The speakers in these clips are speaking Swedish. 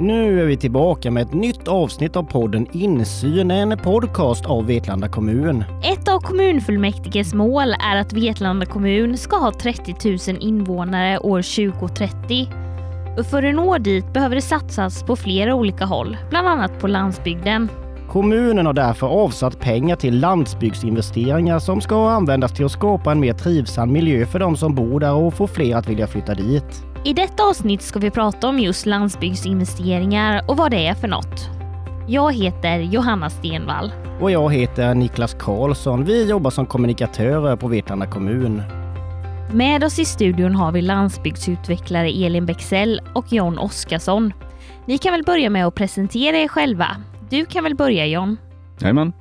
Nu är vi tillbaka med ett nytt avsnitt av podden Insyn, en podcast av Vetlanda kommun. Ett av kommunfullmäktiges mål är att Vetlanda kommun ska ha 30 000 invånare år 2030. Och för att nå dit behöver det satsas på flera olika håll, bland annat på landsbygden. Kommunen har därför avsatt pengar till landsbygdsinvesteringar som ska användas till att skapa en mer trivsam miljö för de som bor där och få fler att vilja flytta dit. I detta avsnitt ska vi prata om just landsbygdsinvesteringar och vad det är för något. Jag heter Johanna Stenvall. Och jag heter Niklas Karlsson. Vi jobbar som kommunikatörer på Vetlanda kommun. Med oss i studion har vi landsbygdsutvecklare Elin Bexell och John Oskarsson. Ni kan väl börja med att presentera er själva. Du kan väl börja John? Jajamän.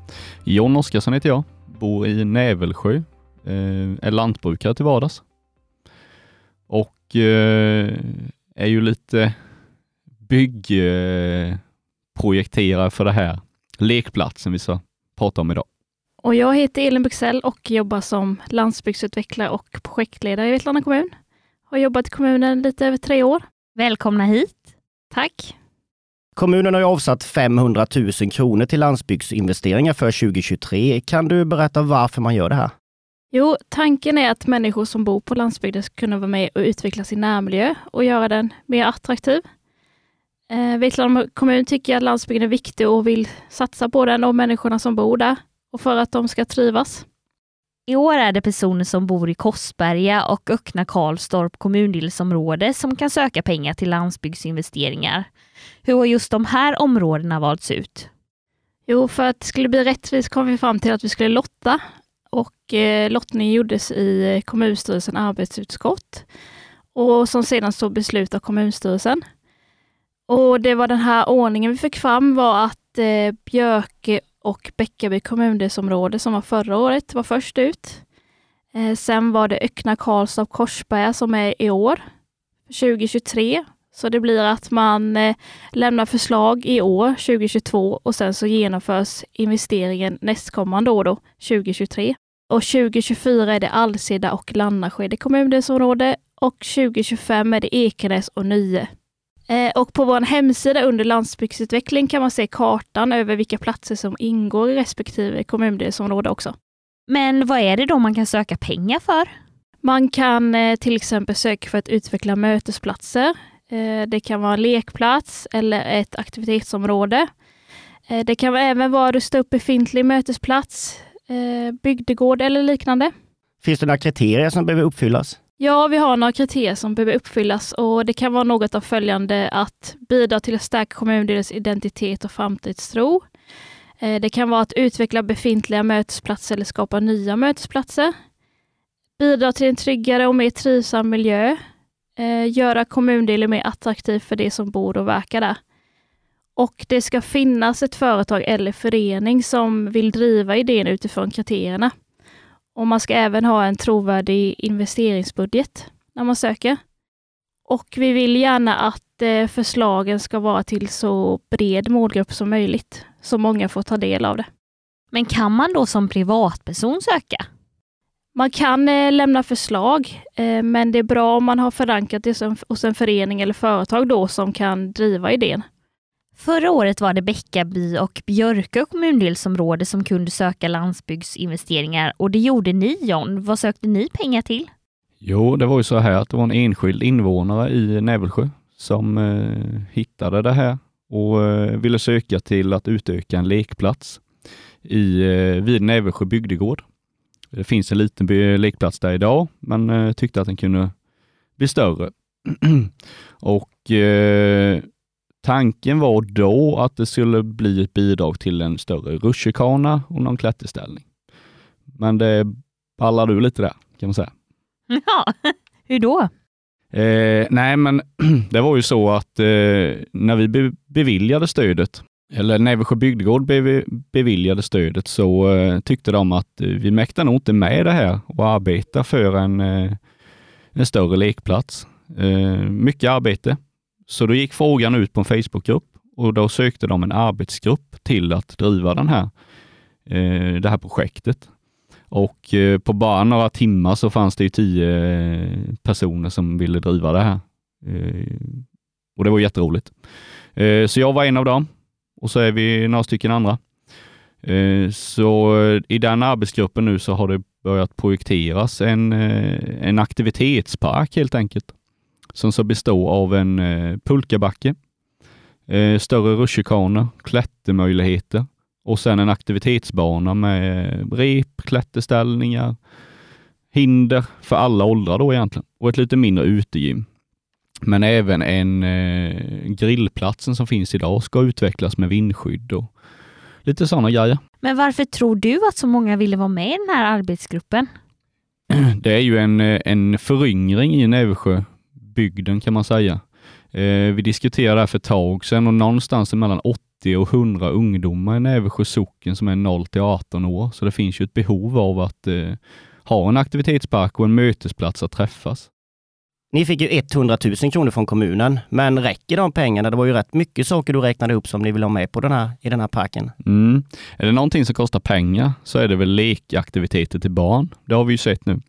John Oskarsson heter jag, bor i Nävelsjö, eh, är lantbrukare till vardags och eh, är ju lite byggprojekterare för det här lekplatsen vi ska prata om idag. Och jag heter Elin Buxell och jobbar som landsbygdsutvecklare och projektledare i Vetlanda kommun. Har jobbat i kommunen lite över tre år. Välkomna hit. Tack. Kommunen har ju avsatt 500 000 kronor till landsbygdsinvesteringar för 2023. Kan du berätta varför man gör det här? Jo, tanken är att människor som bor på landsbygden ska kunna vara med och utveckla sin närmiljö och göra den mer attraktiv. Eh, Vetlanda kommun tycker att landsbygden är viktig och vill satsa på den och människorna som bor där och för att de ska trivas. I år är det personer som bor i Korsberga och Öckna Karlstorp kommundelsområde som kan söka pengar till landsbygdsinvesteringar. Hur har just de här områdena valts ut? Jo, för att det skulle bli rättvist kom vi fram till att vi skulle lotta och eh, lottning gjordes i eh, kommunstyrelsen arbetsutskott och som sedan så beslut av kommunstyrelsen. Och det var den här ordningen vi fick fram var att eh, Björke och Bäckaby kommundelsområde som var förra året var först ut. Eh, sen var det Öckna Karlstad och Korsberga som är i år, 2023. Så det blir att man eh, lämnar förslag i år, 2022, och sen så genomförs investeringen nästkommande år, då, 2023. Och 2024 är det Alseda och Lannaskede kommundelsområde och 2025 är det Ekenäs och Nye. Eh, och på vår hemsida under landsbygdsutveckling kan man se kartan över vilka platser som ingår i respektive kommundelsområde också. Men vad är det då man kan söka pengar för? Man kan eh, till exempel söka för att utveckla mötesplatser. Eh, det kan vara en lekplats eller ett aktivitetsområde. Det kan även vara att rusta upp befintlig mötesplats, bygdegård eller liknande. Finns det några kriterier som behöver uppfyllas? Ja, vi har några kriterier som behöver uppfyllas och det kan vara något av följande att bidra till att stärka kommundelens identitet och framtidstro. Det kan vara att utveckla befintliga mötesplatser eller skapa nya mötesplatser. Bidra till en tryggare och mer trivsam miljö. Göra kommundelen mer attraktiv för de som bor och verkar där. Och det ska finnas ett företag eller förening som vill driva idén utifrån kriterierna. Och man ska även ha en trovärdig investeringsbudget när man söker. Och vi vill gärna att eh, förslagen ska vara till så bred målgrupp som möjligt, så många får ta del av det. Men kan man då som privatperson söka? Man kan eh, lämna förslag, eh, men det är bra om man har förankrat det hos en förening eller företag då som kan driva idén. Förra året var det Bäckaby och Björkö kommundelsområde som kunde söka landsbygdsinvesteringar och det gjorde ni John. Vad sökte ni pengar till? Jo, det var ju så här att det var en enskild invånare i Nävelsjö som eh, hittade det här och eh, ville söka till att utöka en lekplats i, eh, vid Nävelsjö bygdegård. Det finns en liten lekplats där idag, men eh, tyckte att den kunde bli större. och eh, Tanken var då att det skulle bli ett bidrag till en större rutschkana och någon klätterställning. Men det ballade ur lite där, kan man säga. Ja, hur då? Eh, nej, men det var ju så att eh, när vi be beviljade stödet, eller Nävelsjö bygdegård be beviljade stödet, så eh, tyckte de att eh, vi mäktar nog inte med det här och arbeta för en, eh, en större lekplats. Eh, mycket arbete så då gick frågan ut på en Facebookgrupp och då sökte de en arbetsgrupp till att driva den här, eh, det här projektet. Och eh, på bara några timmar så fanns det ju tio eh, personer som ville driva det här. Eh, och det var jätteroligt. Eh, så jag var en av dem och så är vi några stycken andra. Eh, så eh, i den arbetsgruppen nu så har det börjat projekteras en, en aktivitetspark helt enkelt, som ska bestå av en pulkabacke, större rutschkanor, klättermöjligheter och sen en aktivitetsbana med rep, klätterställningar, hinder för alla åldrar då egentligen och ett lite mindre utegym. Men även en eh, grillplatsen som finns idag ska utvecklas med vindskydd och lite sådana grejer. Men varför tror du att så många ville vara med i den här arbetsgruppen? Det är ju en, en föryngring i bygden kan man säga. Eh, vi diskuterade det här för ett tag sedan och någonstans mellan 80 och 100 ungdomar i Nävesjö socken som är 0 till 18 år. Så det finns ju ett behov av att eh, ha en aktivitetspark och en mötesplats att träffas. Ni fick ju 100 000 kronor från kommunen, men räcker de pengarna? Det var ju rätt mycket saker du räknade upp som ni vill ha med på den här, i den här parken. Mm. Är det någonting som kostar pengar så är det väl lekaktiviteter till barn. Det har vi ju sett nu.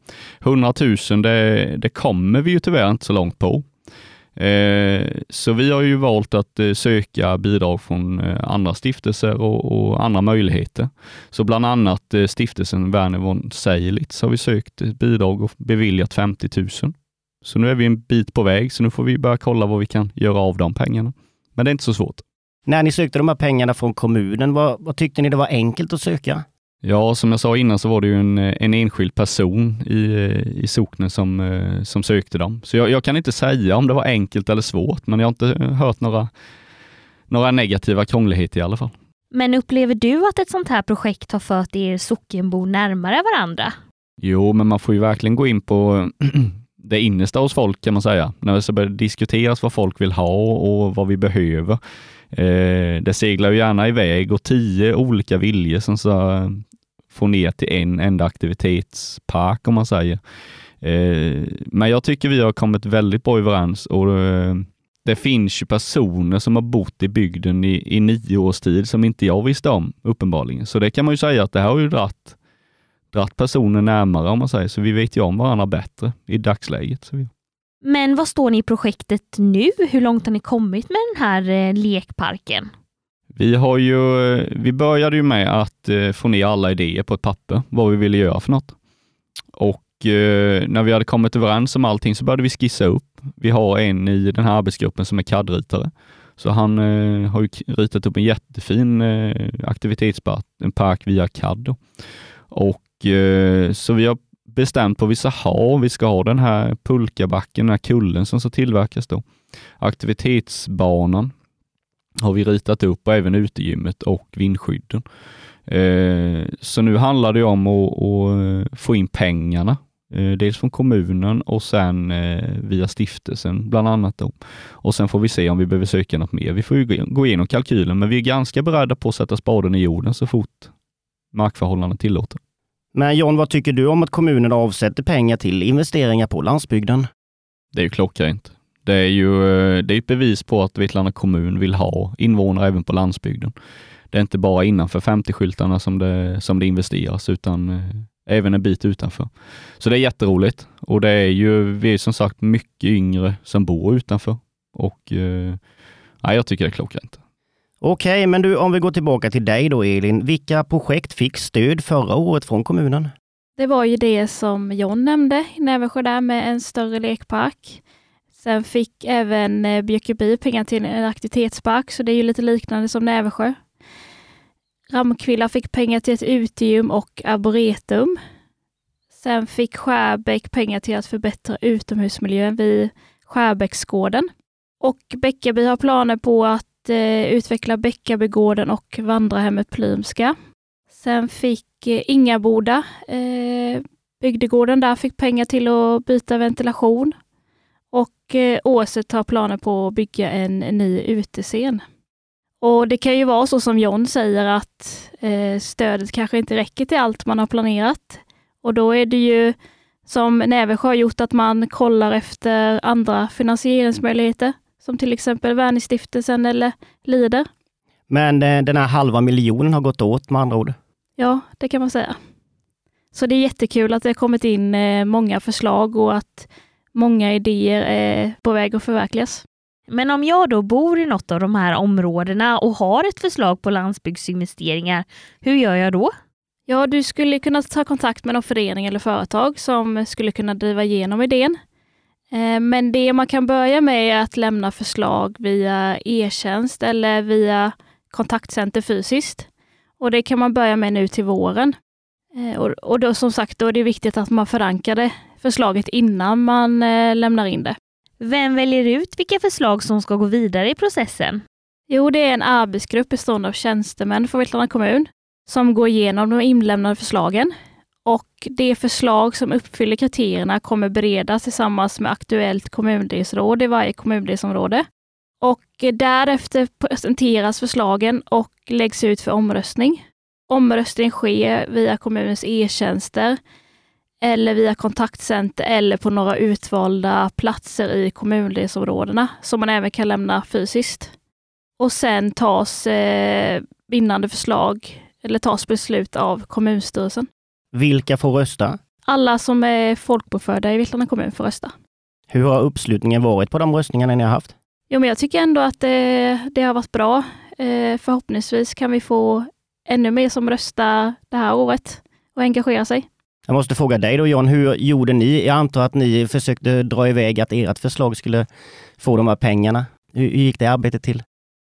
100 000, det, det kommer vi ju tyvärr inte så långt på. Eh, så vi har ju valt att eh, söka bidrag från eh, andra stiftelser och, och, andra möjligheter. Så bland annat eh, stiftelsen Werner von Seilitz har vi sökt bidrag och beviljat 50 000. Så nu är vi en bit på väg, så nu får vi börja kolla vad vi kan göra av de pengarna. Men det är inte så svårt. När ni sökte de här pengarna från kommunen, vad, vad tyckte ni det var enkelt att söka? Ja, som jag sa innan så var det ju en, en enskild person i, i socknen som, som sökte dem. Så jag, jag, kan inte säga om det var enkelt eller svårt, men jag har inte hört några, några negativa krångligheter i alla fall. Men upplever du att ett sånt här projekt har fört er sockenbor närmare varandra? Jo, men man får ju verkligen gå in på det innersta hos folk kan man säga. När det börjar diskuteras vad folk vill ha och vad vi behöver. Eh, det seglar ju gärna iväg och tio olika viljor som så får ner till en enda aktivitetspark om man säger. Eh, men jag tycker vi har kommit väldigt bra överens och eh, det finns ju personer som har bott i bygden i, i nio års tid som inte jag visste om uppenbarligen. Så det kan man ju säga att det här har ju dratt dratt personer närmare om man säger, så vi vet ju om varandra bättre i dagsläget. Så vi... Men vad står ni i projektet nu? Hur långt har ni kommit med den här eh, lekparken? Vi, har ju, eh, vi började ju med att eh, få ner alla idéer på ett papper, vad vi ville göra för något. Och när vi hade kommit överens om allting så började vi skissa upp. Vi har en i den här arbetsgruppen som är CAD-ritare. Så han eh, har ju ritat upp en jättefin eh, aktivitetspark, en park via CAD. Och Eh, Eh, så vi har bestämt på vissa hav, ha. Vi ska ha den här pulkabacken, den här kullen som ska tillverkas då. Aktivitetsbanan har vi ritat upp och även utegymmet och vindskydden. Eh, så nu handlar det om att, få in pengarna, eh, dels från kommunen och sen via stiftelsen bland annat. Då. Och sen får vi se om vi behöver söka något mer. Vi får ju gå igenom kalkylen, men vi är ganska beredda på att sätta spaden i jorden så fort markförhållandena tillåter. Men John, vad tycker du om att kommunen avsätter pengar till investeringar på landsbygden? Det är ju klockrent. Det är ju eh, det är ett bevis på att Vetlanda kommun vill ha invånare även på landsbygden. Det är inte bara innanför 50-skyltarna som det, som det investeras, utan eh, även en bit utanför. Så det är jätteroligt och det är ju, vi är som sagt mycket yngre som bor utanför och eh, jag tycker det är klockrent. Okej, men du, om vi går tillbaka till dig då Elin. Vilka projekt fick stöd förra året från kommunen? Det var ju det som John nämnde i Näversjö där med en större lekpark. Sen fick även eh, Björkeby pengar till en aktivitetspark, så det är ju lite liknande som Näversjö. Ramkvilla fick pengar till ett utegym och arboretum. Sen fick Skärbäck pengar till att förbättra utomhusmiljön vid Skärbäcksgården. Och Bäckeby har planer på att eh, utveckla Bäckabygården och vandrarhemmet Plymska. Sen fick eh, Ingaboda, eh, bygdegården där, fick pengar till att byta ventilation. Och eh, Åset har planer på att bygga en, ny utescen. Och det kan ju vara så som John säger att eh, stödet kanske inte räcker till allt man har planerat. Och då är det ju som Nävesjö har gjort att man kollar efter andra finansieringsmöjligheter som till exempel Wernerstiftelsen eller Lider. Men eh, den här halva miljonen har gått åt med andra ord? Ja, det kan man säga. Så det är jättekul att det har kommit in eh, många förslag och att många idéer är på väg att förverkligas. Men om jag då bor i något av de här områdena och har ett förslag på landsbygdsinvesteringar, hur gör jag då? Ja, du skulle kunna ta kontakt med någon förening eller företag som skulle kunna driva igenom idén. Eh, men det man kan börja med är att lämna förslag via e-tjänst eller via kontaktcenter fysiskt. Och det kan man börja med nu till våren. Eh, och då som sagt, då är det viktigt att man förankrar förslaget innan man eh, lämnar in det. Vem väljer ut vilka förslag som ska gå vidare i processen? Jo, det är en arbetsgrupp bestående av tjänstemän från Vetlanda kommun som går igenom de inlämnade förslagen. Och det förslag som uppfyller kriterierna kommer beredas tillsammans med aktuellt kommundelsråd i varje kommundelsområde. Och därefter presenteras förslagen och läggs ut för omröstning. Omröstning sker via kommunens e-tjänster eller via kontaktcenter eller på några utvalda platser i kommundelsområdena som man även kan lämna fysiskt. Och sen tas eh, bindande förslag eller tas beslut av kommunstyrelsen. Vilka får rösta? Alla som är folkbokförda i Vetlanda kommun får rösta. Hur har uppslutningen varit på de röstningarna ni har haft? Jo, men jag tycker ändå att det, det har varit bra. Eh, förhoppningsvis kan vi få ännu mer som röstar det här året och engagerar sig. Jag måste fråga dig då John, hur gjorde ni? Jag antar att ni försökte dra iväg att ert förslag skulle få de här pengarna. Hur, hur gick det arbetet till?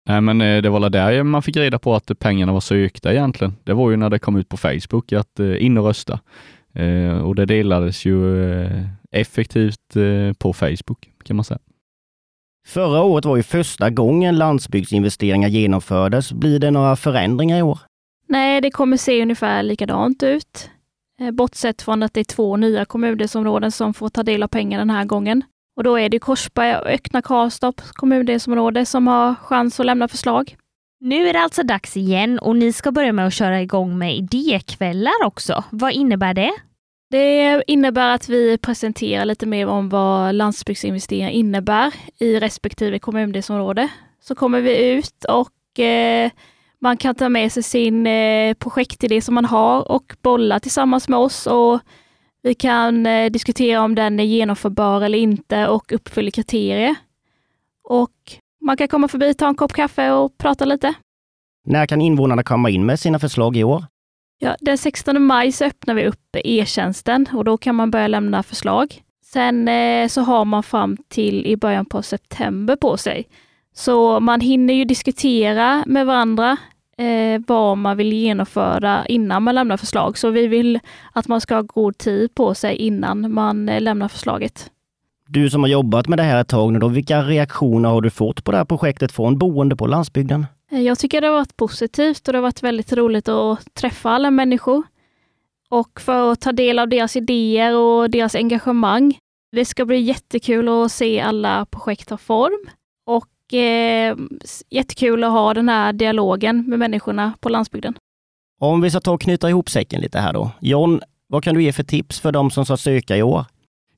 Nej, men eh, det var där man fick reda på att pengarna var sökta egentligen. Det var ju när det kom ut på Facebook att eh, in och rösta. Eh, och det delades ju effektivt på Facebook kan man säga. Förra året var ju första gången landsbygdsinvesteringar genomfördes. Blir det några förändringar i år? Nej, det kommer se ungefär likadant ut. Bortsett från att det är två nya kommundelsområden som får ta del av pengar den här gången. Och då är det Korsberga och Ökna Karlstorp kommundelsområde som har chans att lämna förslag. Nu är det alltså dags igen och ni ska börja med att köra igång med idékvällar också. Vad innebär det? Det innebär att vi presenterar lite mer om vad landsbygdsinvesteringar innebär i respektive kommundelsområde. Så kommer vi ut och eh, man kan ta med sig sin eh, projektidé som man har och bolla tillsammans med oss och vi kan eh, diskutera om den är genomförbar eller inte och uppfyller kriterier. Och man kan komma förbi, ta en kopp kaffe och prata lite. När kan invånarna komma in med sina förslag i år? Ja, den 16 maj så öppnar vi upp e-tjänsten och då kan man börja lämna förslag. Sen eh, så har man fram till i början på september på sig. Så man hinner ju diskutera med varandra eh, vad man vill genomföra innan man lämnar förslag. Så vi vill att man ska ha god tid på sig innan man eh, lämnar förslaget. Du som har jobbat med det här ett tag nu då, vilka reaktioner har du fått på det här projektet från boende på landsbygden? Eh, jag tycker det har varit positivt och det har varit väldigt roligt att träffa alla människor och för att ta del av deras idéer och deras engagemang. Det ska bli jättekul att se alla projekt ta form och eh, jättekul att ha den här dialogen med människorna på landsbygden. Om vi ska ta och knyta ihop säcken lite här då. John, vad kan du ge för tips för de som ska söka i år?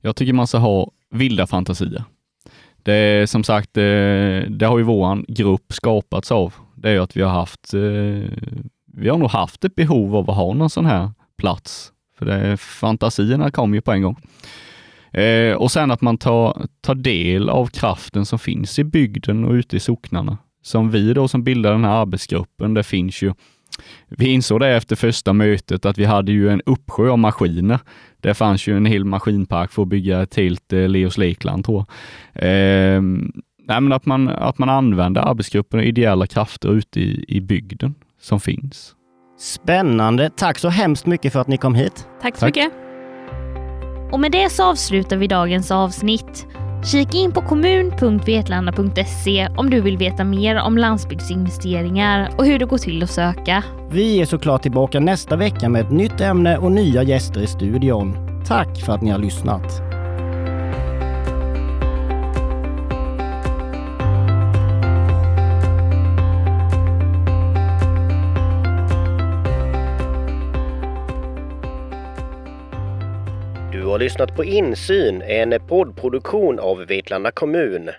Jag tycker man ska ha vilda fantasier. Det är som sagt, eh, det har ju våran grupp skapats av. Det är att vi har haft, eh, vi har nog haft ett behov av att ha någon sån här plats. För det, fantasierna kom ju på en gång. Eh, och sen att man tar, tar del av kraften som finns i bygden och ute i socknarna. Som vi då som bildar den här arbetsgruppen, det finns ju vi insåg det efter första mötet att vi hade ju en uppsjö av maskiner. Det fanns ju en hel maskinpark för att bygga ett helt eh, Leos Lakeland tror jag. Eh, nej, men att, man, att man använder arbetsgruppen och ideella krafter ute i, i bygden som finns. Spännande! Tack så hemskt mycket för att ni kom hit. Tack så Tack. mycket. Och med det så avslutar vi dagens avsnitt. Kika in på kommun.vetlanda.se om du vill veta mer om landsbygdsinvesteringar och hur det går till att söka. Vi är såklart tillbaka nästa vecka med ett nytt ämne och nya gäster i studion. Tack för att ni har lyssnat. Du har lyssnat på Insyn, en poddproduktion av Vetlanda kommun.